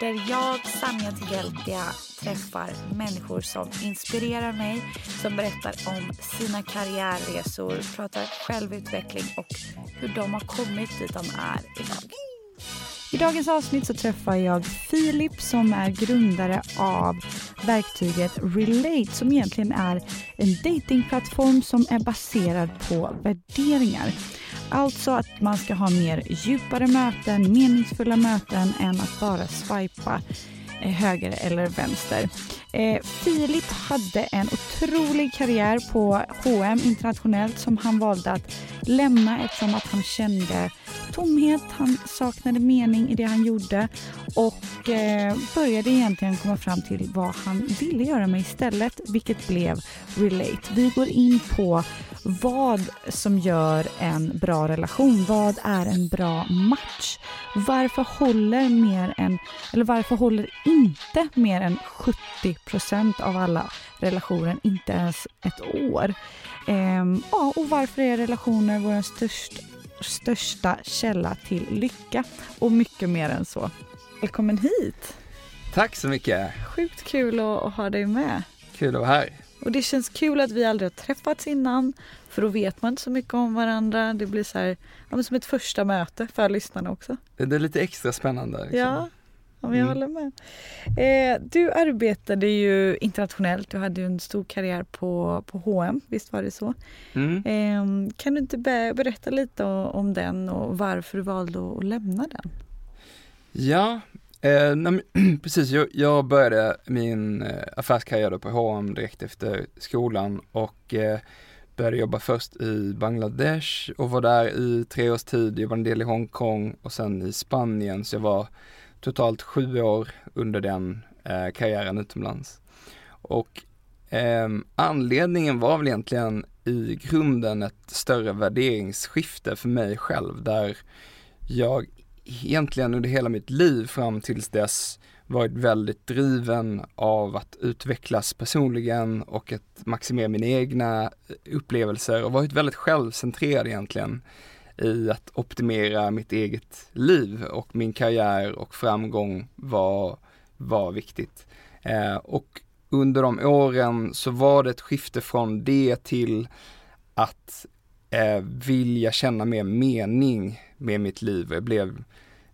där jag, Sanja Tigeltia, träffar människor som inspirerar mig, som berättar om sina karriärresor, pratar självutveckling och hur de har kommit dit de är idag. I dagens avsnitt så träffar jag Filip som är grundare av verktyget Relate som egentligen är en datingplattform som är baserad på värderingar. Alltså att man ska ha mer djupare möten, meningsfulla möten än att bara swipa eh, höger eller vänster. Eh, Filip hade en otrolig karriär på H&M internationellt som han valde att lämna eftersom att han kände tomhet, han saknade mening i det han gjorde och eh, började egentligen komma fram till vad han ville göra med istället, vilket blev Relate. Vi går in på vad som gör en bra relation. Vad är en bra match? Varför håller mer än, eller varför håller inte mer än 70% av alla relationer inte ens ett år? Ehm, ja, och varför är relationer vår största största källa till lycka och mycket mer än så. Välkommen hit! Tack så mycket. Sjukt kul att, att ha dig med. Kul att vara här. Och det känns kul att vi aldrig har träffats innan för då vet man inte så mycket om varandra. Det blir så här, ja, som ett första möte för lyssnarna också. Det är lite extra spännande. Liksom. Ja, men jag Mm. håller med. Eh, du arbetade ju internationellt. Du hade ju en stor karriär på, på H&M, visst var det så? Mm. Eh, kan du inte be- berätta lite o- om den och varför du valde att lämna den? Ja, eh, nej, precis. Jag, jag började min eh, affärskarriär på H&M direkt efter skolan och eh, började jobba först i Bangladesh och var där i tre års tid. Jag var en del i Hongkong och sen i Spanien så jag var totalt sju år under den eh, karriären utomlands. Och eh, anledningen var väl egentligen i grunden ett större värderingsskifte för mig själv där jag egentligen under hela mitt liv fram tills dess varit väldigt driven av att utvecklas personligen och att maximera mina egna eh, upplevelser och varit väldigt självcentrerad egentligen i att optimera mitt eget liv och min karriär och framgång var, var viktigt. Eh, och under de åren så var det ett skifte från det till att eh, vilja känna mer mening med mitt liv. Jag blev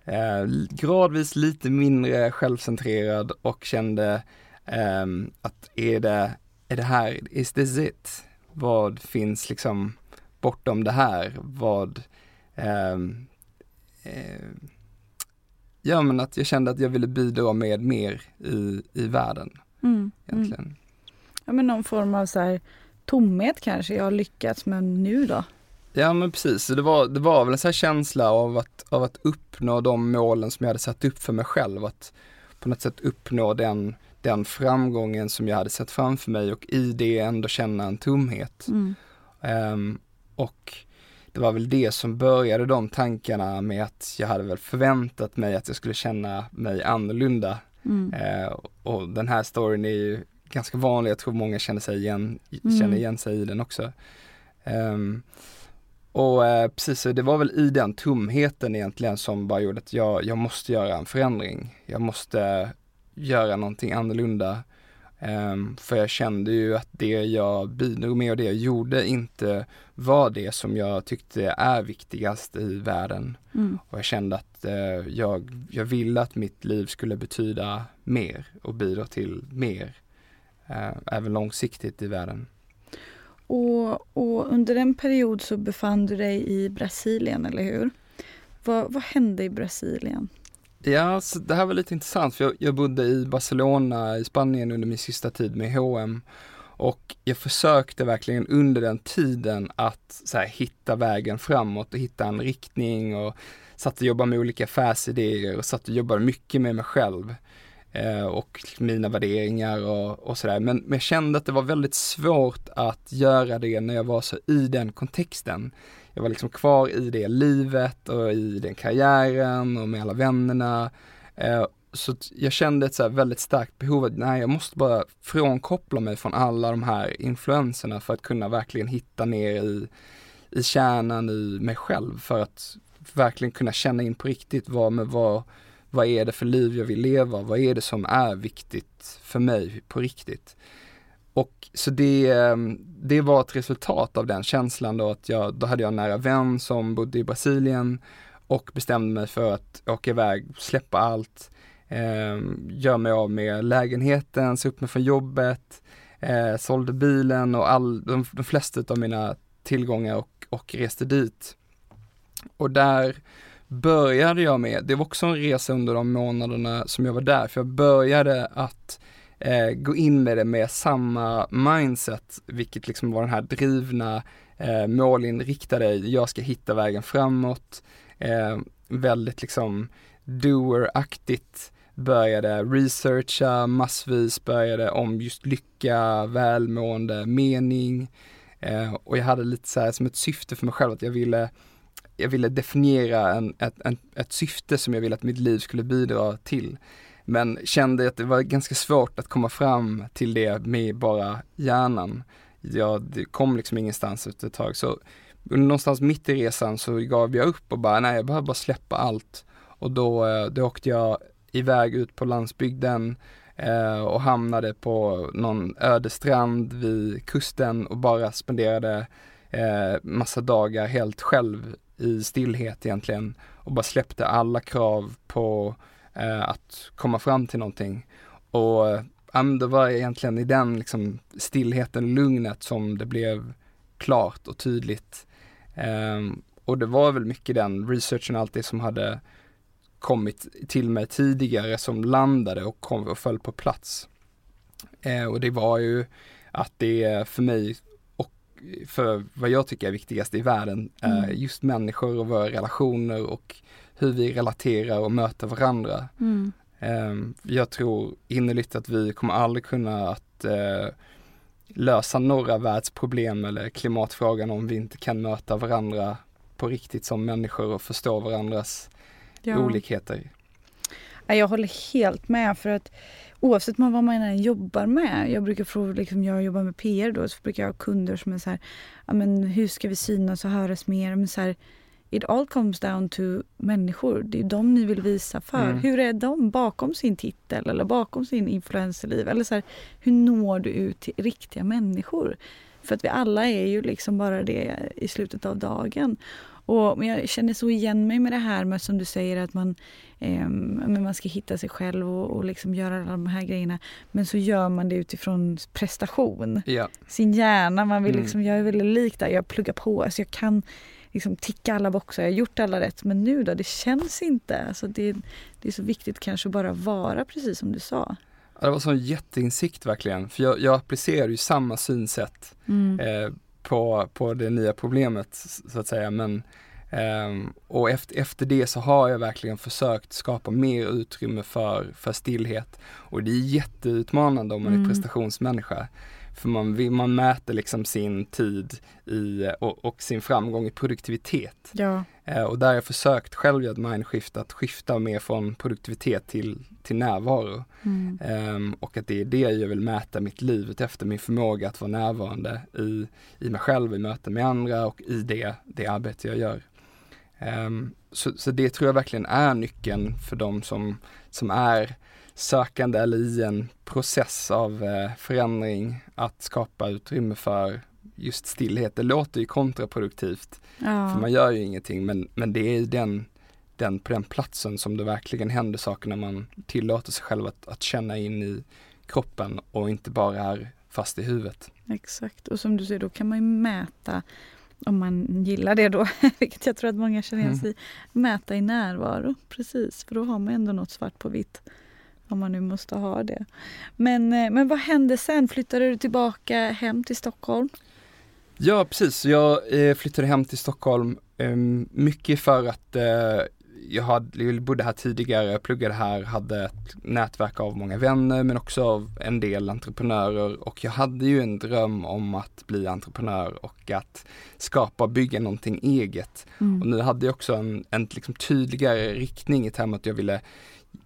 eh, gradvis lite mindre självcentrerad och kände ehm, att är det, är det här, is this it? Vad finns liksom bortom det här? Vad, ehm, eh, ja men att jag kände att jag ville bidra med mer i, i världen Mm. egentligen. Ja, men någon form av så här, tomhet kanske. Jag har lyckats, men nu då? Ja men precis, det var, det var väl en sån här känsla av att, av att uppnå de målen som jag hade satt upp för mig själv. Att på något sätt uppnå den, den framgången som jag hade sett framför mig och i det ändå känna en tomhet. Mm. Ehm, och det var väl det som började de tankarna med att jag hade väl förväntat mig att jag skulle känna mig annorlunda. Mm. Eh, och den här storyn är ju ganska vanlig, jag tror många känner, sig igen, Mm. känner igen sig i den också. Ehm, och eh, precis, så det var väl i den tomheten egentligen som bara gjorde att jag, jag måste göra en förändring. Jag måste göra någonting annorlunda. Ehm, för jag kände ju att det jag bidrog med och det jag gjorde inte var det som jag tyckte är viktigast i världen. Mm. Och jag kände att eh, jag, jag ville att mitt liv skulle betyda mer och bidra till mer. Eh, även långsiktigt i världen. Och, och under en period så befann du dig i Brasilien, eller hur? Vad, vad hände i Brasilien? Ja, så det här var lite intressant för jag, jag bodde i Barcelona i Spanien under min sista tid med H&M och jag försökte verkligen under den tiden att så här, hitta vägen framåt och hitta en riktning och satt och jobbade med olika affärsidéer och satt och jobbade mycket med mig själv Eh, och mina värderingar och, och sådär. Men, men jag kände att det var väldigt svårt att göra det när jag var så i den kontexten. Jag var liksom kvar i det livet och i den karriären och med alla vännerna. Eh, så jag kände ett så väldigt starkt behov att nej, jag måste bara frånkoppla mig från alla de här influenserna för att kunna verkligen hitta ner i, i kärnan i mig själv för att verkligen kunna känna in på riktigt vad, med vad, vad är det för liv jag vill leva, vad är det som är viktigt för mig på riktigt. Och så det, ehm, det var ett resultat av den känslan då att jag, då hade jag en nära vän som bodde i Brasilien och bestämde mig för att åka iväg, släppa allt, eh, göra mig av med lägenheten, se upp mig från jobbet, eh, sålde bilen och all, de, de flesta av mina tillgångar och, och reste dit. Och där började jag med, det var också en resa under de månaderna som jag var där, för jag började att eh, gå in med det med samma mindset, vilket liksom var den här drivna, eh, målinriktade, jag ska hitta vägen framåt, eh, väldigt liksom doer-aktigt, började researcha massvis, började om just lycka, välmående, mening eh, och jag hade lite så här som ett syfte för mig själv att jag ville jag ville definiera en, ett, en, ett syfte som jag ville att mitt liv skulle bidra till. Men kände att det var ganska svårt att komma fram till det med bara hjärnan. Jag kom liksom ingenstans efter ett tag. Så någonstans mitt i resan så gav jag upp och bara, nej jag behöver bara släppa allt. Och då, eh, då åkte jag iväg ut på landsbygden eh, och hamnade på någon öde strand vid kusten och bara spenderade eh, massa dagar helt själv i stillhet egentligen och bara släppte alla krav på eh, att komma fram till någonting. Och eh, det var egentligen i den liksom, stillheten, lugnet som det blev klart och tydligt. Eh, och det var väl mycket den researchen allt det som hade kommit till mig tidigare som landade och, kom, och föll på plats. Eh, och det var ju att det eh, för mig för vad jag tycker är viktigast i världen, mm. just människor och våra relationer och hur vi relaterar och möter varandra. Mm. Eh, jag tror innerligt att vi kommer aldrig kunna att eh, lösa några världsproblem eller klimatfrågan om vi inte kan möta varandra på riktigt som människor och förstå varandras ja. olikheter. Jag håller helt med för att oavsett vad man än jobbar med. Jag brukar fråga, liksom, jag jobbar med PR då, så brukar jag ha kunder som är så här, ja men hur ska vi synas och höras mer? Men så här, it all comes down to människor. Det är de ni vill visa för. Mm. Hur är de bakom sin titel eller bakom sin influencerliv? Eller så här, hur når du ut till riktiga människor? För att vi alla är ju liksom bara det i slutet av dagen. Och, jag känner så igen mig med det här med som du säger att man, eh, man ska hitta sig själv och, och liksom göra alla de här grejerna. Men så gör man det utifrån prestation. Ja. Sin hjärna, man vill mm. liksom, jag är väldigt lik där, jag pluggar på. Alltså jag kan liksom ticka alla boxar, jag har gjort alla rätt. Men nu då, det känns inte. Alltså det, det är så viktigt kanske bara vara precis som du sa. Ja, det var sån jätteinsikt verkligen, för jag, jag applicerar ju samma synsätt mm. eh, på, på det nya problemet så att säga. Men, eh, och efter, efter det så har jag verkligen försökt skapa mer utrymme för, för stillhet. Och det är jätteutmanande om man mm. är prestationsmänniska. För man, man mäter liksom sin tid i, och, och sin framgång i produktivitet. Ja. Eh, och där har jag försökt själv göra ett mindskift, att skifta mer från produktivitet till, till närvaro. Mm. Eh, och att det är det jag vill mäta mitt liv efter min förmåga att vara närvarande i, i mig själv, i möten med andra och i det, det arbete jag gör. Eh, så, så det tror jag verkligen är nyckeln för de som, som är sökande eller i en process av eh, förändring att skapa utrymme för just stillhet. Det låter ju kontraproduktivt, ja. för man gör ju ingenting, men, men det är den, den, på den platsen som det verkligen händer saker när man tillåter sig själv att, att känna in i kroppen och inte bara är fast i huvudet. Exakt, och som du säger, då kan man ju mäta om man gillar det då, vilket jag tror att många känner igen Mm. sig i, mäta i närvaro. Precis, för då har man ändå något svart på vitt. Om man nu måste ha det. Men, eh, men vad hände sen? Flyttade du tillbaka hem till Stockholm? Ja, precis. Jag eh, flyttade hem till Stockholm eh, mycket för att eh, jag, hade, jag bodde här tidigare, pluggade här, hade ett nätverk av många vänner men också av en del entreprenörer och jag hade ju en dröm om att bli entreprenör och att skapa bygga någonting eget. Och nu hade jag också en, en liksom tydligare riktning i termer att jag ville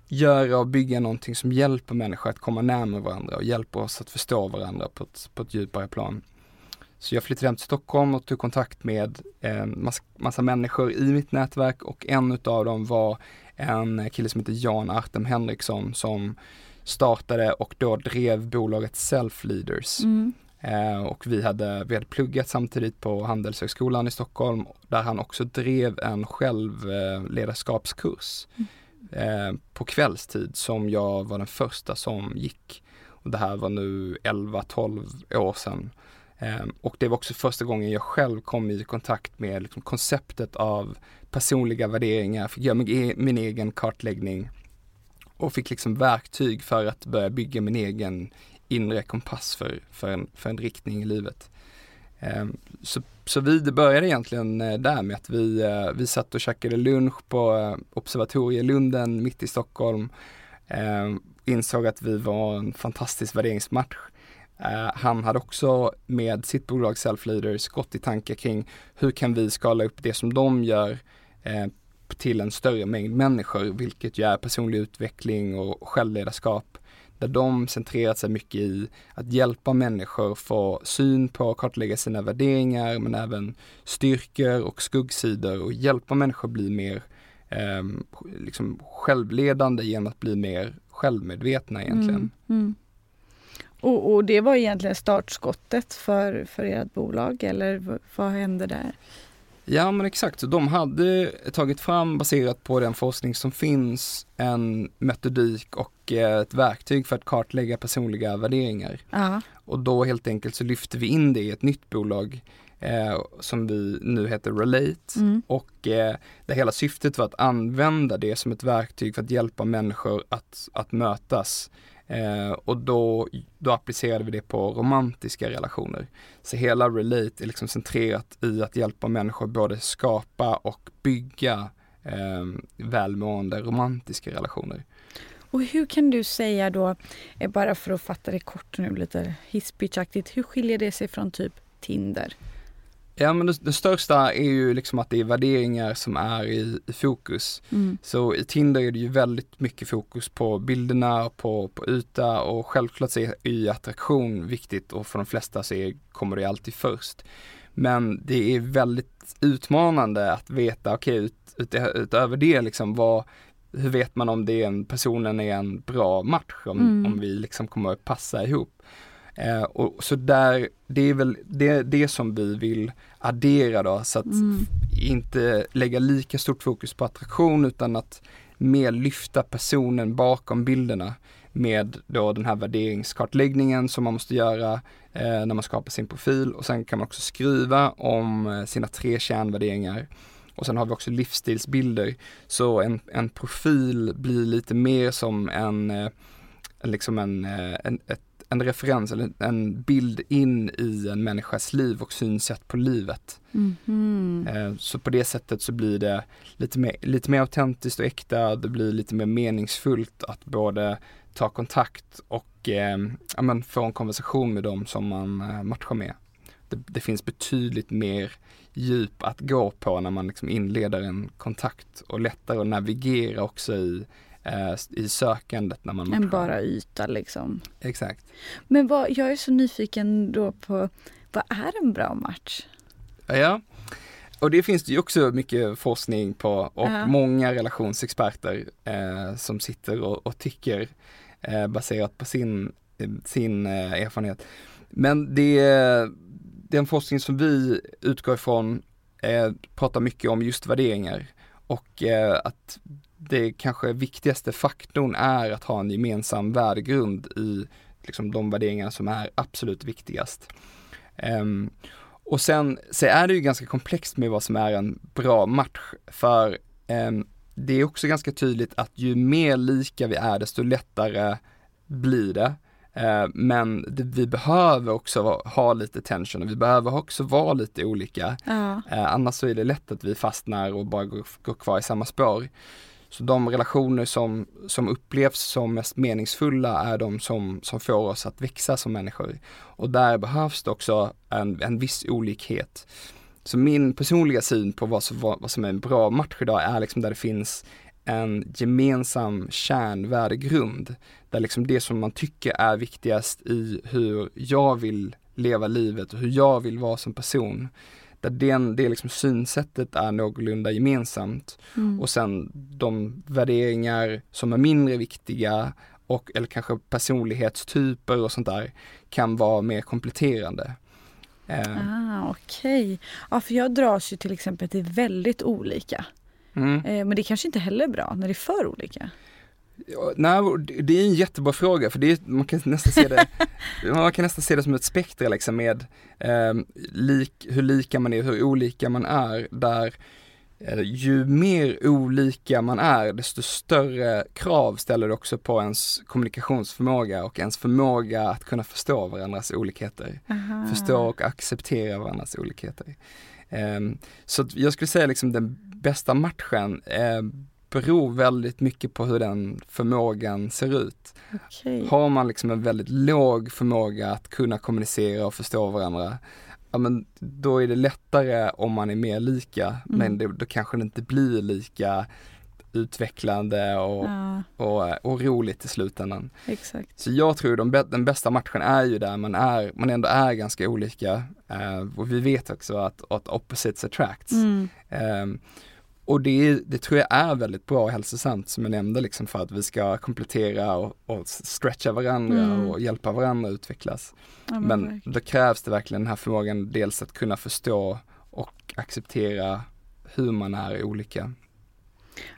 göra och bygga någonting som hjälper människor att komma närmare varandra och hjälper oss att förstå varandra på ett, på ett djupare plan. Så jag flyttade hem till Stockholm och tog kontakt med en massa, massa människor i mitt nätverk och en utav dem var en kille som heter Jan Artem Henriksson som startade och då drev bolaget Self Leaders. Mm. Eh, och vi hade, vi hade pluggat samtidigt på Handelshögskolan i Stockholm där han också drev en självledarskapskurs eh, på kvällstid som jag var den första som gick. Och det här var nu 11-12 år sedan. Eh, och det var också första gången jag själv kom i kontakt med liksom, konceptet av personliga värderingar, fick göra min, e- min egen kartläggning och fick liksom verktyg för att börja bygga min egen inre kompass för, för, en, för en riktning i livet. Eh, så, så vi, det började egentligen eh, där med att vi, eh, vi satt och käkade lunch på eh, Observatorielunden mitt i Stockholm. Eh, insåg att vi var en fantastisk värderingsmatch. Eh, han hade också med sitt bolag Self Leaders gått i tankar kring hur kan vi skala upp det som de gör eh, till en större mängd människor, vilket ju är personlig utveckling och självledarskap där de centrerat sig mycket i att hjälpa människor få syn på och kartlägga sina värderingar men även styrkor och skuggsidor och hjälpa människor bli mer eh, liksom självledande genom att bli mer självmedvetna egentligen. Mm. Mm. Och, och det var egentligen startskottet för, för ert bolag eller vad hände där? Ja men exakt, de hade tagit fram baserat på den forskning som finns en metodik och eh, ett verktyg för att kartlägga personliga värderingar. Ja. Och då helt enkelt så lyfte vi in det i ett nytt bolag eh, som vi nu heter Relate. Mm. Och eh, det hela syftet var att använda det som ett verktyg för att hjälpa människor att, att mötas. Eh, och då, då applicerade vi det på romantiska relationer. Så hela Relate är liksom centrerat i att hjälpa människor både skapa och bygga eh, välmående romantiska relationer. Och hur kan du säga då, eh, bara för att fatta det kort nu lite hisspitchaktigt, hur skiljer det sig från typ Tinder? Ja men det, det största är ju liksom att det är värderingar som är i, i fokus. Mm. Så i Tinder är det ju väldigt mycket fokus på bilderna, på, på yta och självklart så är ju attraktion viktigt och för de flesta så är, kommer det alltid först. Men det är väldigt utmanande att veta, okej ut, ut, utöver det liksom vad, hur vet man om det är en, personen är en bra match, om, Mm. om vi liksom kommer att passa ihop. Eh, och så där, det är väl det, det som vi vill addera då, så att Mm. inte lägga lika stort fokus på attraktion utan att mer lyfta personen bakom bilderna med då den här värderingskartläggningen som man måste göra eh, när man skapar sin profil och sen kan man också skriva om eh, sina tre kärnvärderingar. Och sen har vi också livsstilsbilder. Så en, en profil blir lite mer som en, eh, liksom en, eh, en, ett, en referens eller en bild in i en människas liv och synsätt på livet. Eh, Så på det sättet så blir det lite mer, lite mer autentiskt och äkta, det blir lite mer meningsfullt att både ta kontakt och eh, ja, men få en konversation med dem som man eh, matchar med. Det, det finns betydligt mer djup att gå på när man liksom inleder en kontakt och lättare att navigera också i, eh, i sökandet när man. En bara yta liksom. Exakt. Men vad, jag är så nyfiken då på, vad är en bra match? Ja, och det finns det ju också mycket forskning på och Ja. många relationsexperter eh, som sitter och, och tycker eh, baserat på sin, sin eh, erfarenhet. Men det, den forskning som vi utgår ifrån eh, pratar mycket om just värderingar och eh, att det kanske viktigaste faktorn är att ha en gemensam värdegrund i liksom, de värderingar som är absolut viktigast. Ehm, och sen så är det ju ganska komplext med vad som är en bra match för eh, det är också ganska tydligt att ju mer lika vi är desto lättare blir det. Eh, men vi behöver också ha lite tension och vi behöver också vara lite olika. Ja. Annars så är det lätt att vi fastnar och bara går, går kvar i samma spår. Så de relationer som, som upplevs som mest meningsfulla är de som, som får oss att växa som människor. Och där behövs det också en, en viss olikhet. Så min personliga syn på vad som, vad som är en bra match idag är liksom där det finns en gemensam kärnvärdegrund. Där liksom det som man tycker är viktigast i hur jag vill leva livet och hur jag vill vara som person. Där den, det liksom synsättet är någorlunda gemensamt. Mm. Och sen de värderingar som är mindre viktiga och eller kanske personlighetstyper och sånt där kan vara mer kompletterande. Eh, Ah, Okej. Ja, för jag dras ju till exempel till väldigt olika. mm. Eh, men det kanske inte heller är bra när det är för olika. Ja, Nej, det är en jättebra fråga för det är, man kan nästan se det, man kan nästan se det som ett spektra liksom med eh, lik, hur lika man är, hur olika man är. Där eh, ju mer olika man är, desto större krav ställer det också på ens kommunikationsförmåga och ens förmåga att kunna förstå varandras olikheter. Aha. Förstå och acceptera varandras olikheter. Ehm, så jag skulle säga liksom den bästa matchen eh, beror väldigt mycket på hur den förmågan ser ut. Okej. Har man liksom en väldigt låg förmåga att kunna kommunicera och förstå varandra, ja men då är det lättare om man är mer lika, men det, då kanske det inte blir lika utvecklande och, Ja, och, och roligt i slutändan. exakt. Så jag tror de, den bästa matchen är ju där man, är, man ändå är ganska olika. eh, och vi vet också att, att opposites attracts. Mm. Ehm, och det, det tror jag är väldigt bra och hälsosamt som jag nämnde liksom för att vi ska komplettera och, och stretcha varandra Mm. och hjälpa varandra att utvecklas. Ja, Men verkligen. då krävs det verkligen den här förmågan dels att kunna förstå och acceptera hur man är olika.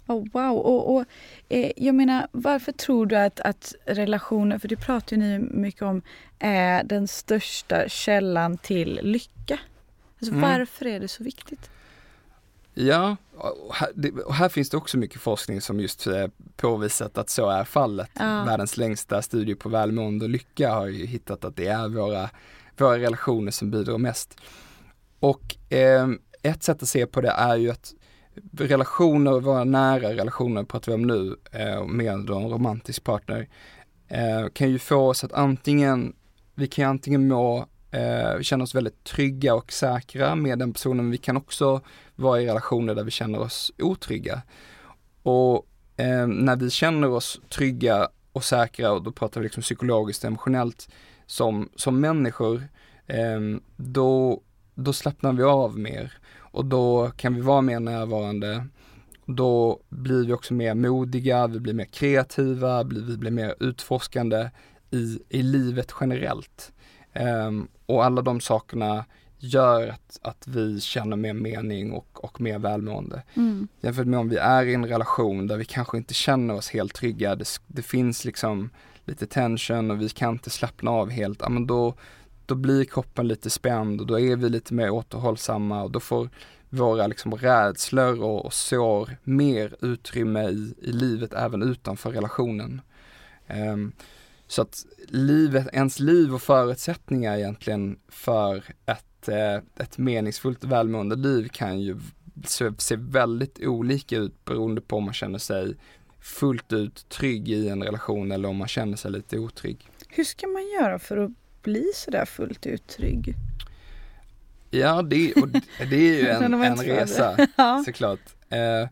Oh, wow. Och, och, eh, jag menar, varför tror du att, att relationer, för det pratar ju ni mycket om, är den största källan till lycka? Alltså, Mm. Varför är det så viktigt? Ja, och här, finns det också mycket forskning som just eh, påvisat att så är fallet. Ja. Världens längsta studie på välmående och lycka har ju hittat att det är våra, våra relationer som bidrar mest. Och eh, ett sätt att se på det är ju att relationer, våra nära relationer pratar vi om nu, eh, med en romantisk partner, eh, kan ju få oss att antingen, vi kan antingen må, eh, känna oss väldigt trygga och säkra med den personen, men vi kan också vara i relationer där vi känner oss otrygga. Och eh, när vi känner oss trygga och säkra, och då pratar vi liksom psykologiskt och emotionellt som, som människor, eh, då, då slappnar vi av mer och då kan vi vara mer närvarande. Då blir vi också mer modiga, vi blir mer kreativa, vi blir mer utforskande i, i livet generellt. Ehm, och alla de sakerna gör att, att vi känner mer mening och, och mer välmående. Mm. Jämfört med om vi är i en relation där vi kanske inte känner oss helt trygga, det, det finns liksom lite tension och vi kan inte slappna av helt, ja men då, då blir kroppen lite spänd och då är vi lite mer återhållsamma och då får våra liksom rädslor och, och sår mer utrymme i, i livet även utanför relationen. Ehm, så att livet, ens liv och förutsättningar egentligen för ett, eh, ett meningsfullt välmående liv kan ju se, väldigt olika ut beroende på om man känner sig fullt ut trygg i en relation eller om man känner sig lite otrygg. Hur ska man göra för att bli sådär fullt ut trygg? Ja, det, och det är ju en, en resa såklart. Eh,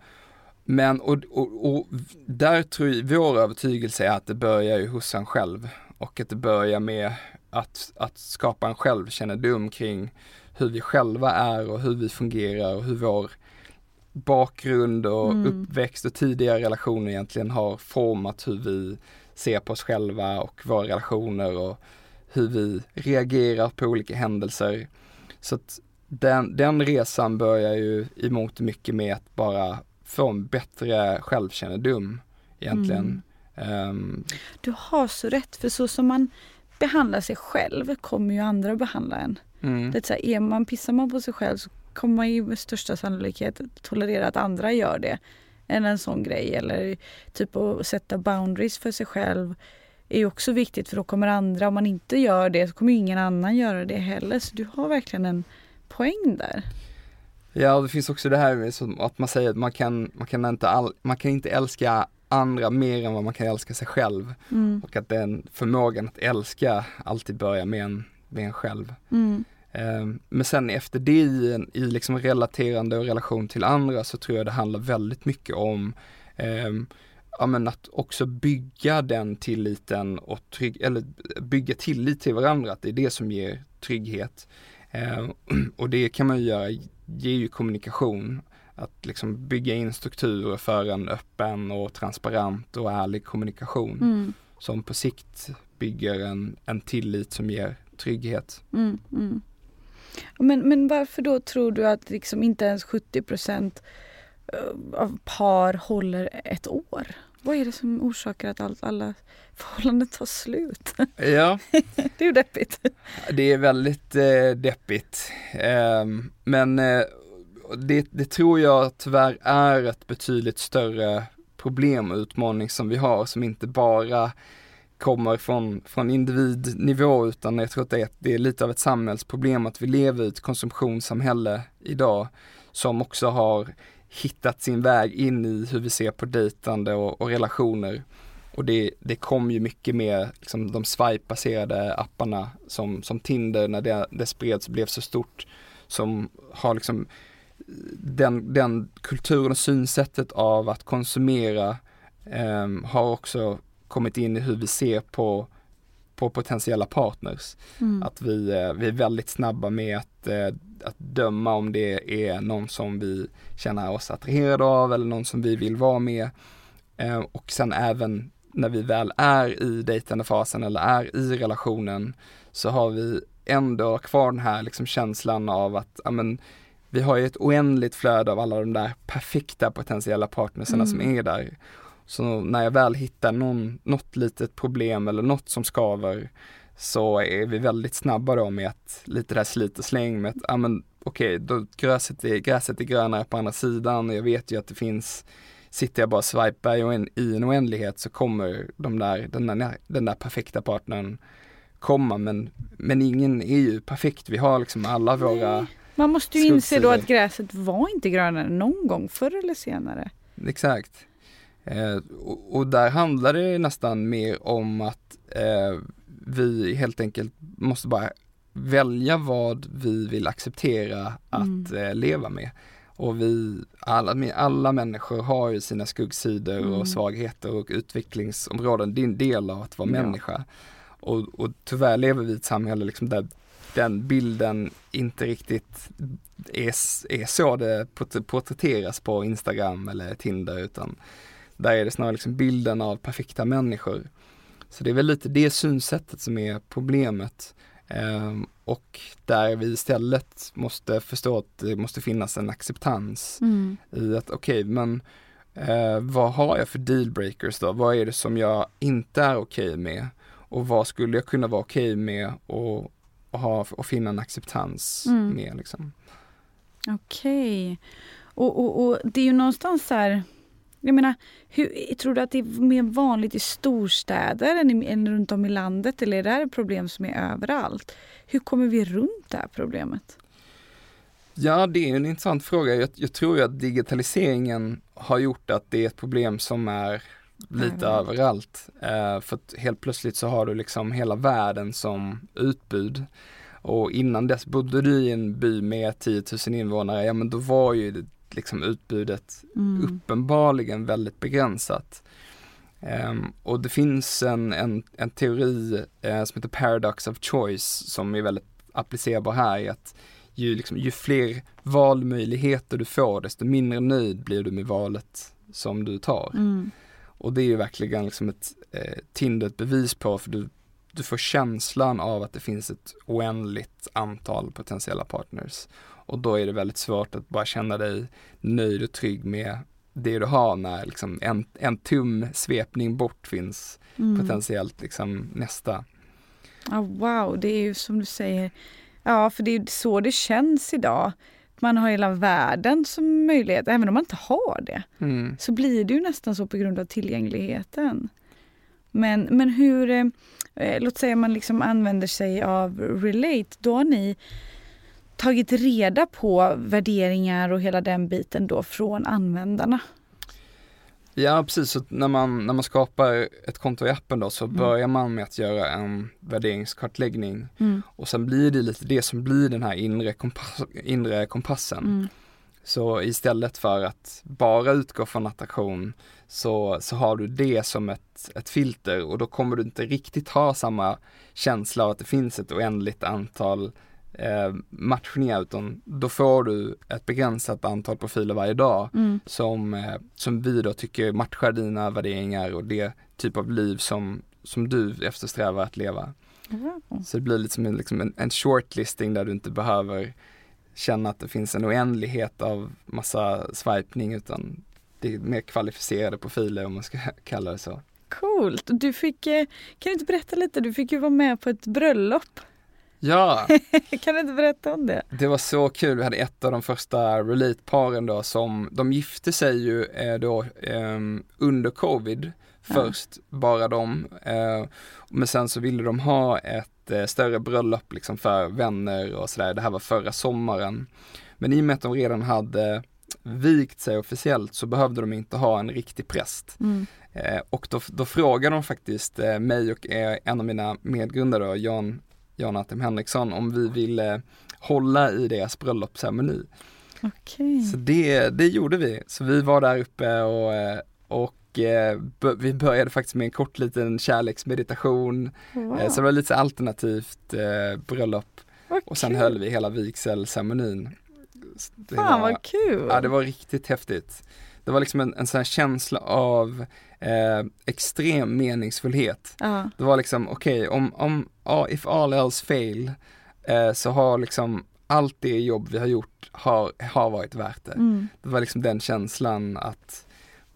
men och, och, och där tror jag, vår övertygelse är att det börjar ju hos en själv och att det börjar med att, att skapa en självkännedom kring hur vi själva är och hur vi fungerar och hur vår bakgrund och Mm. uppväxt och tidigare relationer egentligen har format hur vi ser på oss själva och våra relationer och hur vi reagerar på olika händelser. Så att den, den resan börjar ju i mångt och mycket med att bara få en bättre självkännedom egentligen. Ehm, Du har så rätt, för så som man behandlar sig själv kommer ju andra att behandla en. Mm. Det är så här, är man, pissar man på sig själv så kommer man ju med största sannolikhet tolerera att andra gör det. Än en sån grej. Eller typ att sätta boundaries för sig själv är också viktigt för då kommer andra, om man inte gör det så kommer ingen annan göra det heller. Så du har verkligen en poäng där. Ja, och det finns också det här med att man säger att man kan, man kan, inte, all, man kan inte älska andra mer än vad man kan älska sig själv. Mm. Och att den förmågan att älska alltid börjar med en, med en själv. Mm. Ehm, Men sen efter det i, i liksom relaterande och relation till andra så tror jag det handlar väldigt mycket om ehm, ja, men att också bygga den tilliten och trygg, eller bygga tillit till varandra, att det är det som ger trygghet. Ehm, och det kan man ju göra, ger ju kommunikation, att liksom bygga in strukturer för en öppen och transparent och ärlig kommunikation Mm. som på sikt bygger en, en tillit som ger trygghet. Mm. Mm. Men, men varför då tror du att liksom inte ens 70 procent av par håller ett år? Vad är det som orsakar att allt, alla förhållanden tar slut? Ja, Det är ju deppigt. det är väldigt eh, deppigt. Ehm, men eh, det, det tror jag tyvärr är ett betydligt större problem och utmaning som vi har som inte bara kommer från, från individnivå utan jag tror att det är, det är lite av ett samhällsproblem att vi lever i ett konsumtionssamhälle idag som också har hittat sin väg in i hur vi ser på dejtande och, och relationer. Och det, det kom ju mycket med liksom, de swipe-baserade apparna som, som Tinder när det, det spreds blev så stort som har liksom den, den kulturen och synsättet av att konsumera eh, har också kommit in i hur vi ser på, på potentiella partners. Mm. Att vi, eh, vi är väldigt snabba med att, eh, att döma om det är någon som vi känner oss attraherade av eller någon som vi vill vara med. Eh, Och sen även när vi väl är i dejtandefasen eller är i relationen så har vi ändå kvar den här liksom känslan av att ja, men, vi har ju ett oändligt flöde av alla de där perfekta potentiella partnerserna som är där. Så när jag väl hittar någon, något litet problem eller något som skaver så är vi väldigt snabba då med att lite där slit och släng med att, ja men okej, då gräset är, gräset är grönare på andra sidan och jag vet ju att det finns, sitter jag bara och swipar i en, oändlighet så kommer de där, den, där, den där perfekta partnern komma men, men ingen är ju perfekt, vi har liksom alla våra, Man måste ju inse då att gräset var inte grönare någon gång förr eller senare. exakt. Eh, och, och där handlar det nästan mer om att eh, vi helt enkelt måste bara välja vad vi vill acceptera att eh, leva med. Och vi, alla, alla människor har ju sina skuggsidor och svagheter och utvecklingsområden. Det är en del av att vara Ja. människa. Och, och tyvärr lever vi i ett samhälle liksom där den bilden inte riktigt är, är så det port- porträtteras på Instagram eller Tinder utan där är det snarare liksom bilden av perfekta människor. Så det är väl lite det synsättet som är problemet. Ehm, och där vi istället måste förstå att det måste finnas en acceptans i att okej, men eh, vad har jag för dealbreakers då? Vad är det som jag inte är okej med? Och vad skulle jag kunna vara okej med och, och, ha, och finna en acceptans Mm. med liksom? Okej. Och, och, och det är ju någonstans så här... Jag menar, hur, tror du att det är mer vanligt i storstäder än, i, än runt om i landet? Eller är det här ett problem som är överallt? Hur kommer vi runt det här problemet? Ja, det är en intressant fråga. Jag, jag tror ju att digitaliseringen har gjort att det är ett problem som är lite Överallt. överallt. Eh, för att helt plötsligt så har du liksom hela världen som utbud. Och innan dess bodde du i en by med 10 000 invånare, ja men då var ju det, liksom utbudet uppenbarligen väldigt begränsat. Ehm, och det finns en, en, en teori eh, som heter Paradox of Choice som är väldigt applicerbar här i att ju, liksom, ju fler valmöjligheter du får desto mindre nöjd blir du med valet som du tar. Och det är ju verkligen liksom ett eh, Tinder ett bevis på för du, du får känslan av att det finns ett oändligt antal potentiella partners. Och då är det väldigt svårt att bara känna dig nöjd och trygg med det du har när liksom en, en tum svepning bort finns potentiellt liksom nästa. Ja, wow, det är ju som du säger. Ja, för det är så det känns idag. Man har hela världen som möjlighet, även om man inte har det. Mm. Så blir det ju nästan så på grund av tillgängligheten. Men, men hur, eh, låt säga man liksom använder sig av Relate, då har ni tagit reda på värderingar och hela den biten då från användarna. Ja precis, så när man, när man skapar ett konto i appen då så Mm. börjar man med att göra en värderingskartläggning Mm. och sen blir det lite det som blir den här inre, kompass, inre kompassen. Mm. Så istället för att bara utgå från attraktion så, så har du det som ett, ett filter och då kommer du inte riktigt ha samma känsla av att det finns ett oändligt antal eh, matchningar utan då får du ett begränsat antal profiler varje dag Mm. som, eh, som vi då tycker matchar dina värderingar och det typ av liv som, som du eftersträvar att leva. Wow. Så det blir lite som en, liksom en, en shortlisting där du inte behöver känna att det finns en oändlighet av massa swipning utan det är mer kvalificerade profiler om man ska kalla det så. Coolt! Du fick, eh, kan du inte berätta lite? Du fick ju vara med på ett bröllop. Ja, kan du inte berätta om det? det var så kul. Vi hade ett av de första relate-paren då som, de gifte sig ju eh, då ehm, under covid först, bara de. Eh, men sen så ville de ha ett eh, större bröllop liksom för vänner och sådär. Det här var förra sommaren. Men i och med att de redan hade vikt sig officiellt så behövde de inte ha en riktig präst. Mm. Eh, och då, då frågade de faktiskt eh, mig och eh, en av mina medgrundare, Jan, Jan Atem Henriksson, om vi ville hålla i deras bröllopsceremoni. Okej. Så det, det gjorde vi. Så vi var där uppe och, och eh, vi började faktiskt med en kort liten kärleksmeditation. Wow. Eh, Så det var lite alternativt eh, bröllop Vad och sen kul. höll vi hela vigselceremonin. Fan var- vad kul! Ja, det var riktigt häftigt. Det var liksom en, en sån här känsla av eh, extrem meningsfullhet. Ja. Det var liksom, okej, om, om, ja, if all else fail, eh, så har liksom allt det jobb vi har gjort har, har varit värt det. Mm. Det var liksom den känslan att,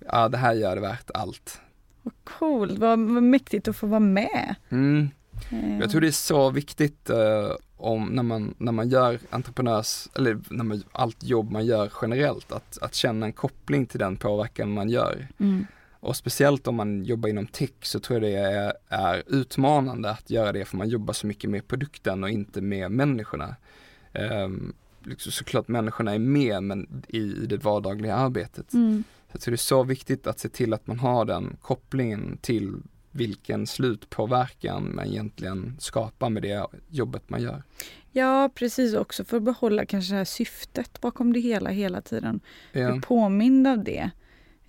ja det här gör det värt allt. Vad coolt, vad, vad mäktigt att få vara med. Mm. Eh, Jag tror det är så viktigt eh, om när man, när man gör entreprenörs, eller när man, allt jobb man gör generellt, att, att känna en koppling till den påverkan man gör. Mm. Och speciellt om man jobbar inom tech så tror jag det är, är utmanande att göra det för man jobbar så mycket med produkten och inte med människorna. Um, liksom såklart människorna är med men i, i det vardagliga arbetet. Mm. Så jag tror det är så viktigt att se till att man har den kopplingen till vilken slutpåverkan man egentligen skapar med det jobbet man gör. Ja precis också för att behålla kanske det här syftet bakom det hela hela tiden. Ja. Bli påmind av det.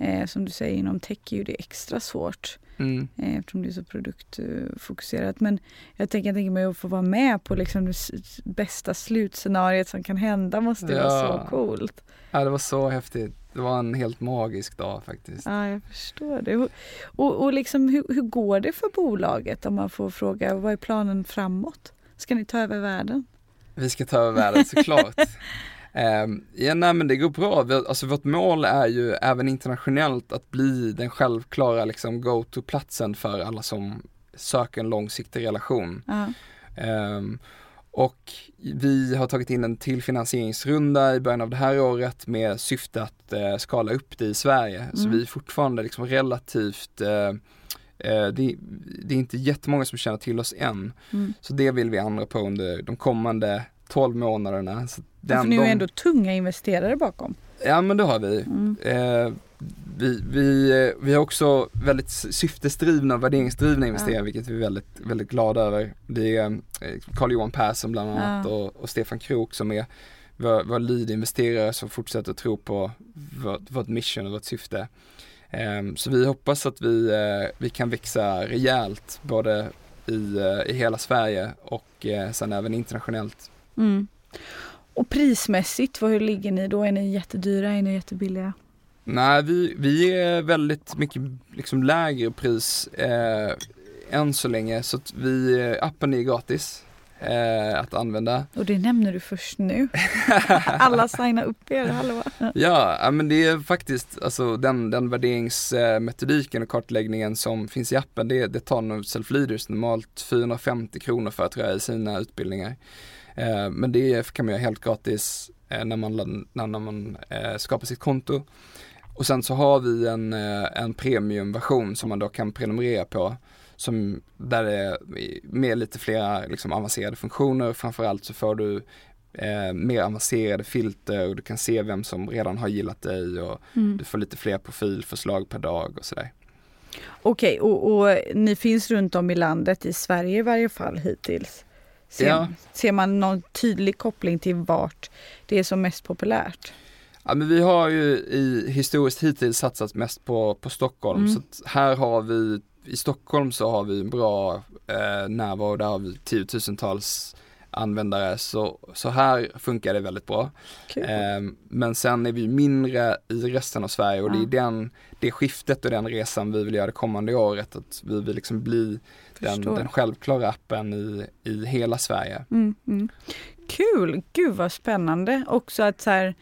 Eh, som du säger inom tech är ju det extra svårt Mm. eh, eftersom det är så produktfokuserat. Men jag tänker, jag tänker mig att få vara med på liksom det bästa slutscenariet som kan hända måste ju vara Ja. så coolt. ja, det var så häftigt. Det var en helt magisk dag faktiskt. Ja, jag förstår det. Och, och liksom, hur, hur går det för bolaget om man får fråga vad är planen framåt? Ska ni ta över världen? Vi ska ta över världen såklart. um, ja, nej men det går bra. Vi, alltså vårt mål är ju även internationellt att bli den självklara liksom go-to-platsen för alla som söker en långsiktig relation. Ja. Ehm, och vi har tagit in en till finansieringsrunda i början av det här året med syfte att eh, skala upp det i Sverige. Så Mm. vi är fortfarande liksom relativt eh, eh, det, det är inte jättemånga som känner till oss än. Mm. Så det vill vi ändra på under de kommande 12 månaderna. Så Ja, för ni är ju ändå tunga investerare bakom. Ja men det har vi. Mm. Eh, vi, vi, eh, vi har också väldigt syftesdrivna och värderingsdrivna investerare vilket vi är väldigt, väldigt glada över. Det är eh, Carl-Johan Persson bland annat Ja. och, och Stefan Krook som är vår, vår lead-investerare som fortsätter tro på vårt, vårt mission och vårt syfte. Ehm, så vi hoppas att vi, eh, vi kan växa rejält både i, eh, i hela Sverige och eh, sen även internationellt. Mm. Och prismässigt, hur ligger ni då? Är ni jättedyra? Är ni jättebilliga? Nej, vi, vi är väldigt mycket liksom lägre pris eh, än så länge så att vi, eh, appen är gratis. eh, att använda. Och det nämner du först nu. Alla signar upp er, hallå. Ja, men det är faktiskt alltså den, den värderingsmetodiken och kartläggningen som finns i appen, det, det tar nog Self-Leaders normalt 450 kronor för tror jag i sina utbildningar. Eh, men det kan man göra helt gratis eh, när man, när, man eh, skapar sitt konto. Och sen så har vi en, en premiumversion som man då kan prenumerera på som, där det är med lite flera liksom, avancerade funktioner. Framförallt så får du eh, mer avancerade filter och du kan se vem som redan har gillat dig och mm. du får lite fler profilförslag per dag och sådär. Okej, okay, och, och, ni finns runt om i landet, i Sverige i varje fall hittills? Ser, ja. ser man någon tydlig koppling till vart det är som mest populärt? Ja men vi har ju i historiskt hittills satsat mest på, på Stockholm mm. så här har vi i Stockholm så har vi en bra eh, närvaro, där har vi tiotusentals användare så, så här funkar det väldigt bra. Cool. Eh, men sen är vi mindre i resten av Sverige och ja. det är den, det skiftet och den resan vi vill göra det kommande året. Att vi vill liksom bli den, den självklara appen i, i hela Sverige. Mm, mm. Kul, gud vad spännande också att så här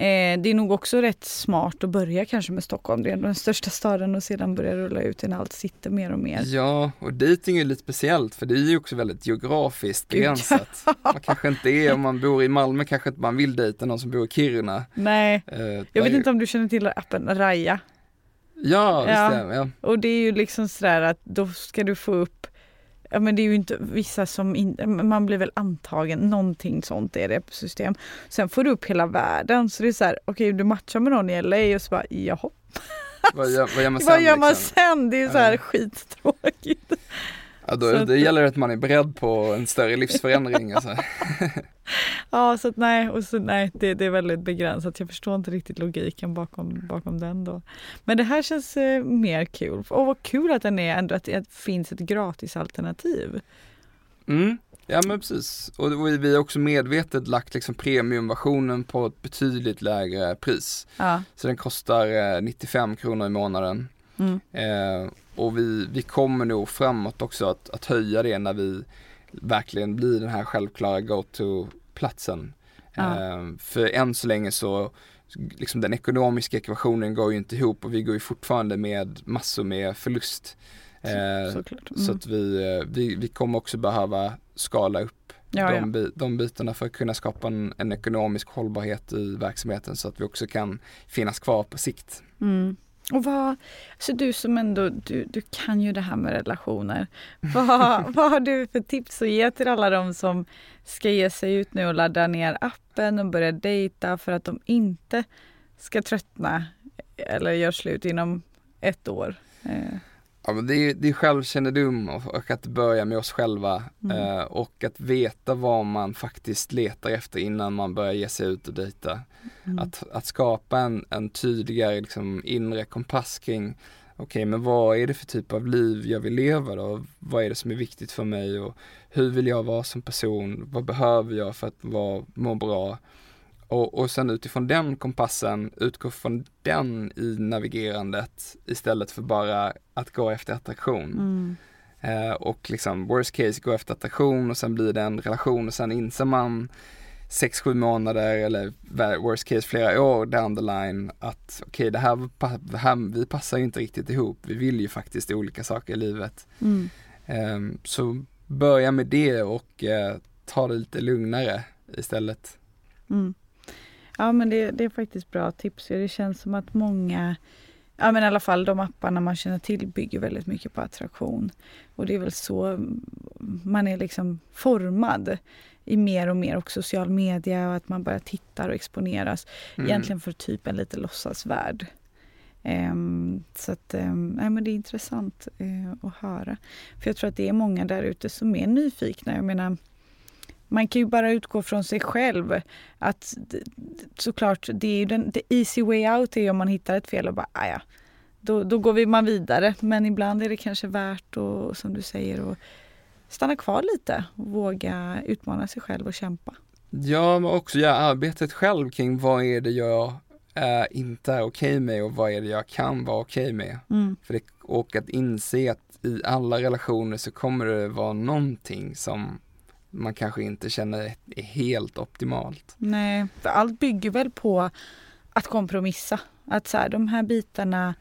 Eh, det är nog också rätt smart att börja kanske med Stockholm, det är den största staden och sedan börja rulla ut när allt sitter mer och mer. Ja, och dating är lite speciellt för det är ju också väldigt geografiskt begränsat. man kanske inte är, om man bor i Malmö kanske inte man vill dejta någon som bor i Kiruna. Nej, eh, jag vet inte om du känner till appen Raya? Ja, det ja. stämmer. Ja. Och det är ju liksom sådär att då ska du få upp Ja men det är ju inte vissa som inte, man blir väl antagen, någonting sånt är det på system. Sen får du upp hela världen så det är så här, okej okay, du matchar med någon i LA och så bara jaha. Vad gör, vad gör man sen? vad gör man liksom? sen? Det är så här ja. skittråkigt. Ja, då, det gäller att man är beredd på en större livsförändring. Alltså. ja, så att nej, och så, nej det, det, är väldigt begränsat. Jag förstår inte riktigt logiken bakom, bakom den då. Men det här känns eh, mer kul. Och vad kul att den är ändå att det finns ett gratisalternativ. Mm. Ja men precis, och vi har också medvetet lagt liksom premiumversionen på ett betydligt lägre pris. Ja. Så den kostar 95 eh, kronor i månaden. Mm. Eh, och vi, vi kommer nog framåt också att, att höja det när vi verkligen blir den här självklara go-to-platsen. Ja. Eh, för än så länge så, liksom den ekonomiska ekvationen går ju inte ihop och vi går ju fortfarande med massor med förlust. Eh, mm. Så att vi, eh, vi, vi kommer också behöva skala upp ja, de, ja. de bitarna för att kunna skapa en, en, ekonomisk hållbarhet i verksamheten så att vi också kan finnas kvar på sikt. Mm. Och vad, så du som ändå, du, du kan ju det här med relationer. Vad, vad har du för tips att ge till alla de som ska ge sig ut nu och ladda ner appen och börja dejta för att de inte ska tröttna eller göra slut inom ett år? Ja, men det, är, det är självkännedom och, och att börja med oss själva mm. eh, och att veta vad man faktiskt letar efter innan man börjar ge sig ut och dejta. Mm. Att, att skapa en, en tydligare liksom, inre kompass kring okej okay, men vad är det för typ av liv jag vill leva då? Vad är det som är viktigt för mig och hur vill jag vara som person? Vad behöver jag för att vara, må bra? Och, och sen utifrån den kompassen, utgå från den i navigerandet istället för bara att gå efter attraktion. Mm. Eh, och liksom worst case, gå efter attraktion och sen blir det en relation och sen inser man sex, sju månader eller worst case flera år down the line att okej okay, det, här, det här, vi passar inte riktigt ihop. Vi vill ju faktiskt olika saker i livet. Mm. Eh, så börja med det och eh, ta det lite lugnare istället. Mm. Ja men det, det är faktiskt bra tips. Det känns som att många Ja men i alla fall de apparna man känner till bygger väldigt mycket på attraktion. Och det är väl så man är liksom formad i mer och mer och social media och att man bara tittar och exponeras. Mm. Egentligen för typ en lite låtsasvärld. Um, så att, um, nej, men det är intressant uh, att höra. För jag tror att det är många där ute som är nyfikna. Jag menar, man kan ju bara utgå från sig själv. Att såklart, det är ju den the easy way out är om man hittar ett fel och bara, ah, ja, då, då går vi man vidare. Men ibland är det kanske värt att, som du säger, att stanna kvar lite och våga utmana sig själv och kämpa. Ja, men också göra arbetet själv kring vad är det jag äh, inte är okej okay med och vad är det jag kan vara okej okay med. Mm. För det, och att inse att i alla relationer så kommer det vara någonting som man kanske inte känner är helt optimalt. Nej, för allt bygger väl på att kompromissa. Att så här, de här bitarna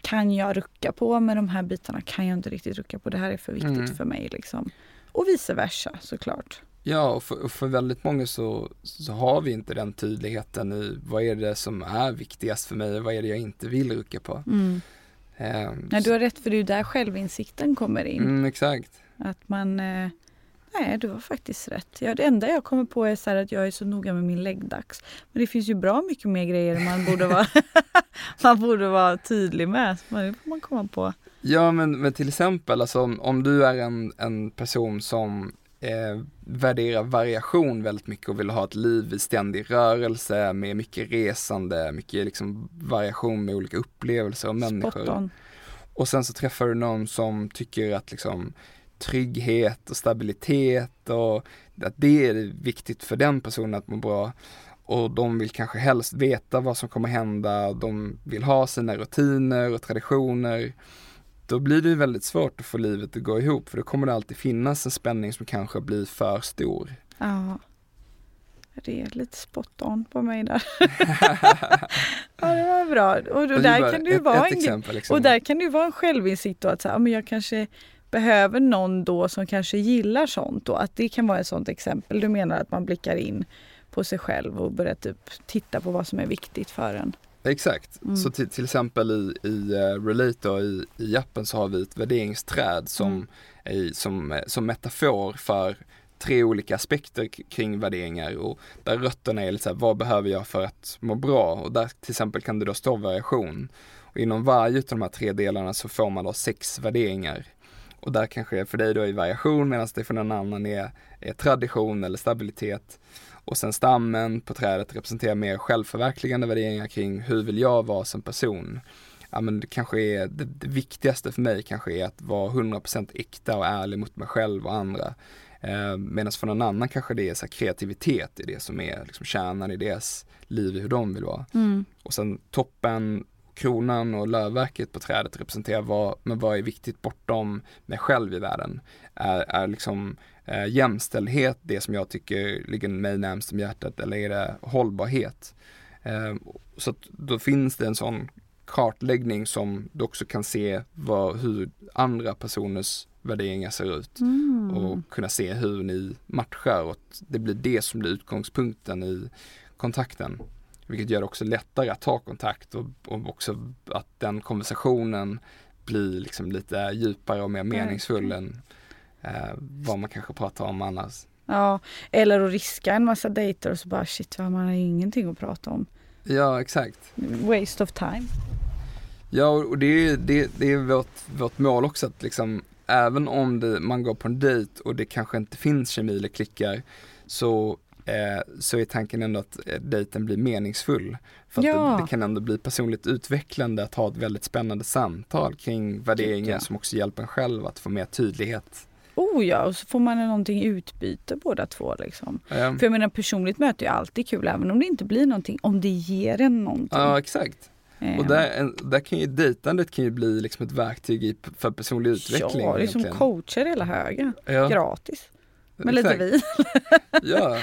kan jag rucka på men de här bitarna kan jag inte riktigt rucka på. Det här är för viktigt Mm. för mig. Liksom. Och vice versa såklart. Ja, och för, och för väldigt många så, så har vi inte den tydligheten i vad är det som är viktigast för mig och vad är det jag inte vill rucka på. Mm. Ehm, Nej, du har rätt för det är där självinsikten kommer in. mm, exakt. Att man... Eh, nej, du har faktiskt rätt. Ja, det enda jag kommer på är så här att jag är så noga med min läggdags. Men det finns ju bra mycket mer grejer man borde vara, man borde vara tydlig med. Det får man komma på. Ja men, men till exempel alltså, om, om du är en, en person som eh, värderar variation väldigt mycket och vill ha ett liv i ständig rörelse med mycket resande, mycket liksom variation med olika upplevelser och människor. Och sen så träffar du någon som tycker att liksom trygghet och stabilitet och att det är viktigt för den personen att må bra. Och de vill kanske helst veta vad som kommer hända, de vill ha sina rutiner och traditioner. Då blir det väldigt svårt att få livet att gå ihop för då kommer det alltid finnas en spänning som kanske blir för stor. Ja. Det är lite spot on på mig där. ja, det var bra. Och, då där kan det ju vara en exempel. Liksom. Och där kan det vara en självinsikt då att så här, men jag kanske behöver någon då som kanske gillar sånt då. Att det kan vara ett sånt exempel. Du menar att man blickar in på sig själv och börjar typ titta på vad som är viktigt för en. Exakt, Mm. så till, till exempel i, i uh, Relate då, i, i appen så har vi ett värderingsträd som, Mm. är, som, eh, som metafor för tre olika aspekter kring värderingar och där rötterna är lite så här, vad behöver jag för att må bra? Och där till exempel kan det då stå variation. Och inom varje av de här tre delarna så får man då sex värderingar. Och där kanske för dig då är variation medan det för någon annan är, är tradition eller stabilitet. Och sen stammen på trädet representerar mer självförverkligande värderingar kring hur vill jag vara som person. Ja men det kanske är, det, det viktigaste för mig kanske är att vara 100% äkta och ärlig mot mig själv och andra. Eh, Medan för någon annan kanske det är så kreativitet i det som är liksom kärnan i deras liv, hur de vill vara. Och sen toppen, kronan och lövverket på trädet representerar vad, men vad är viktigt bortom mig själv i världen. Är, är liksom eh, jämställdhet det som jag tycker ligger mig närmst om hjärtat eller är det hållbarhet? Eh, så då finns det en sån kartläggning som du också kan se vad, hur andra personers värderingar ser ut och kunna se hur ni matchar och det blir det som blir utgångspunkten i kontakten. Vilket gör det också lättare att ta kontakt och, och också att den konversationen blir liksom lite djupare och mer meningsfull än eh, vad man kanske pratar om annars. Ja, eller att riska en massa dejter och så bara shit, man har ingenting att prata om. Ja, exakt. Waste of time. Ja, och det är, det, det är vårt, vårt mål också att liksom, även om det, man går på en dejt och det kanske inte finns kemi eller klickar, så, så är tanken ändå att eh, dejten blir meningsfull. För Ja. det, det kan ändå bli personligt utvecklande att ha ett väldigt spännande samtal kring värderingar ja. som också hjälper en själv att få mer tydlighet. Oh ja, och så får man någonting i utbyte båda två liksom. Eh, För jag menar personligt möte är alltid kul även om det inte blir någonting. Om det ger en någonting. Ja, exakt. Eh, Och där, en- där kan ju dejtandet kan ju bli liksom ett verktyg för personlig utveckling. Ja, det är som egentligen. coacher hela högen. Ja, Gratis. Med lite vin. Ja.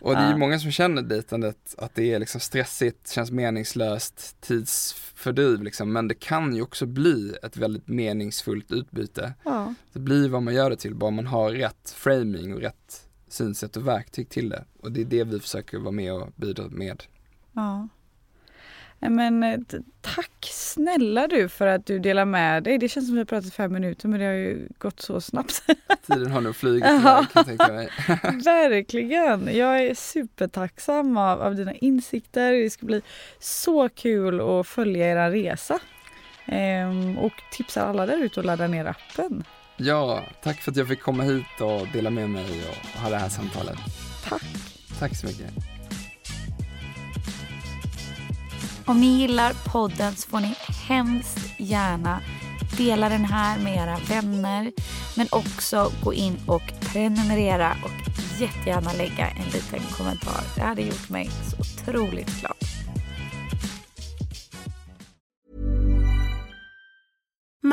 Och det är ju många som känner dejtandet att det är liksom stressigt, känns meningslöst, tidsfördriv liksom. Men det kan ju också bli ett väldigt meningsfullt utbyte. Ja. Det blir vad man gör det till, bara man har rätt framing och rätt synsätt och verktyg till det. Och det är det vi försöker vara med och bidra med. ja. Men eh, tack snälla du för att du delar med dig. Det känns som att vi har pratat fem minuter men det har ju gått så snabbt. Tiden har nog flugit iväg kan jag tänka mig. Verkligen. Jag är supertacksam av, av dina insikter. Det ska bli så kul att följa era resa. Ehm, och tipsar alla där ute att ladda ner appen. Ja, tack för att jag fick komma hit och dela med mig och ha det här samtalet. Tack. Tack så mycket. Om ni gillar podden så får ni hemskt gärna dela den här med era vänner. Men också gå in och prenumerera och jättegärna lägga en liten kommentar. Det hade gjort mig så otroligt glad.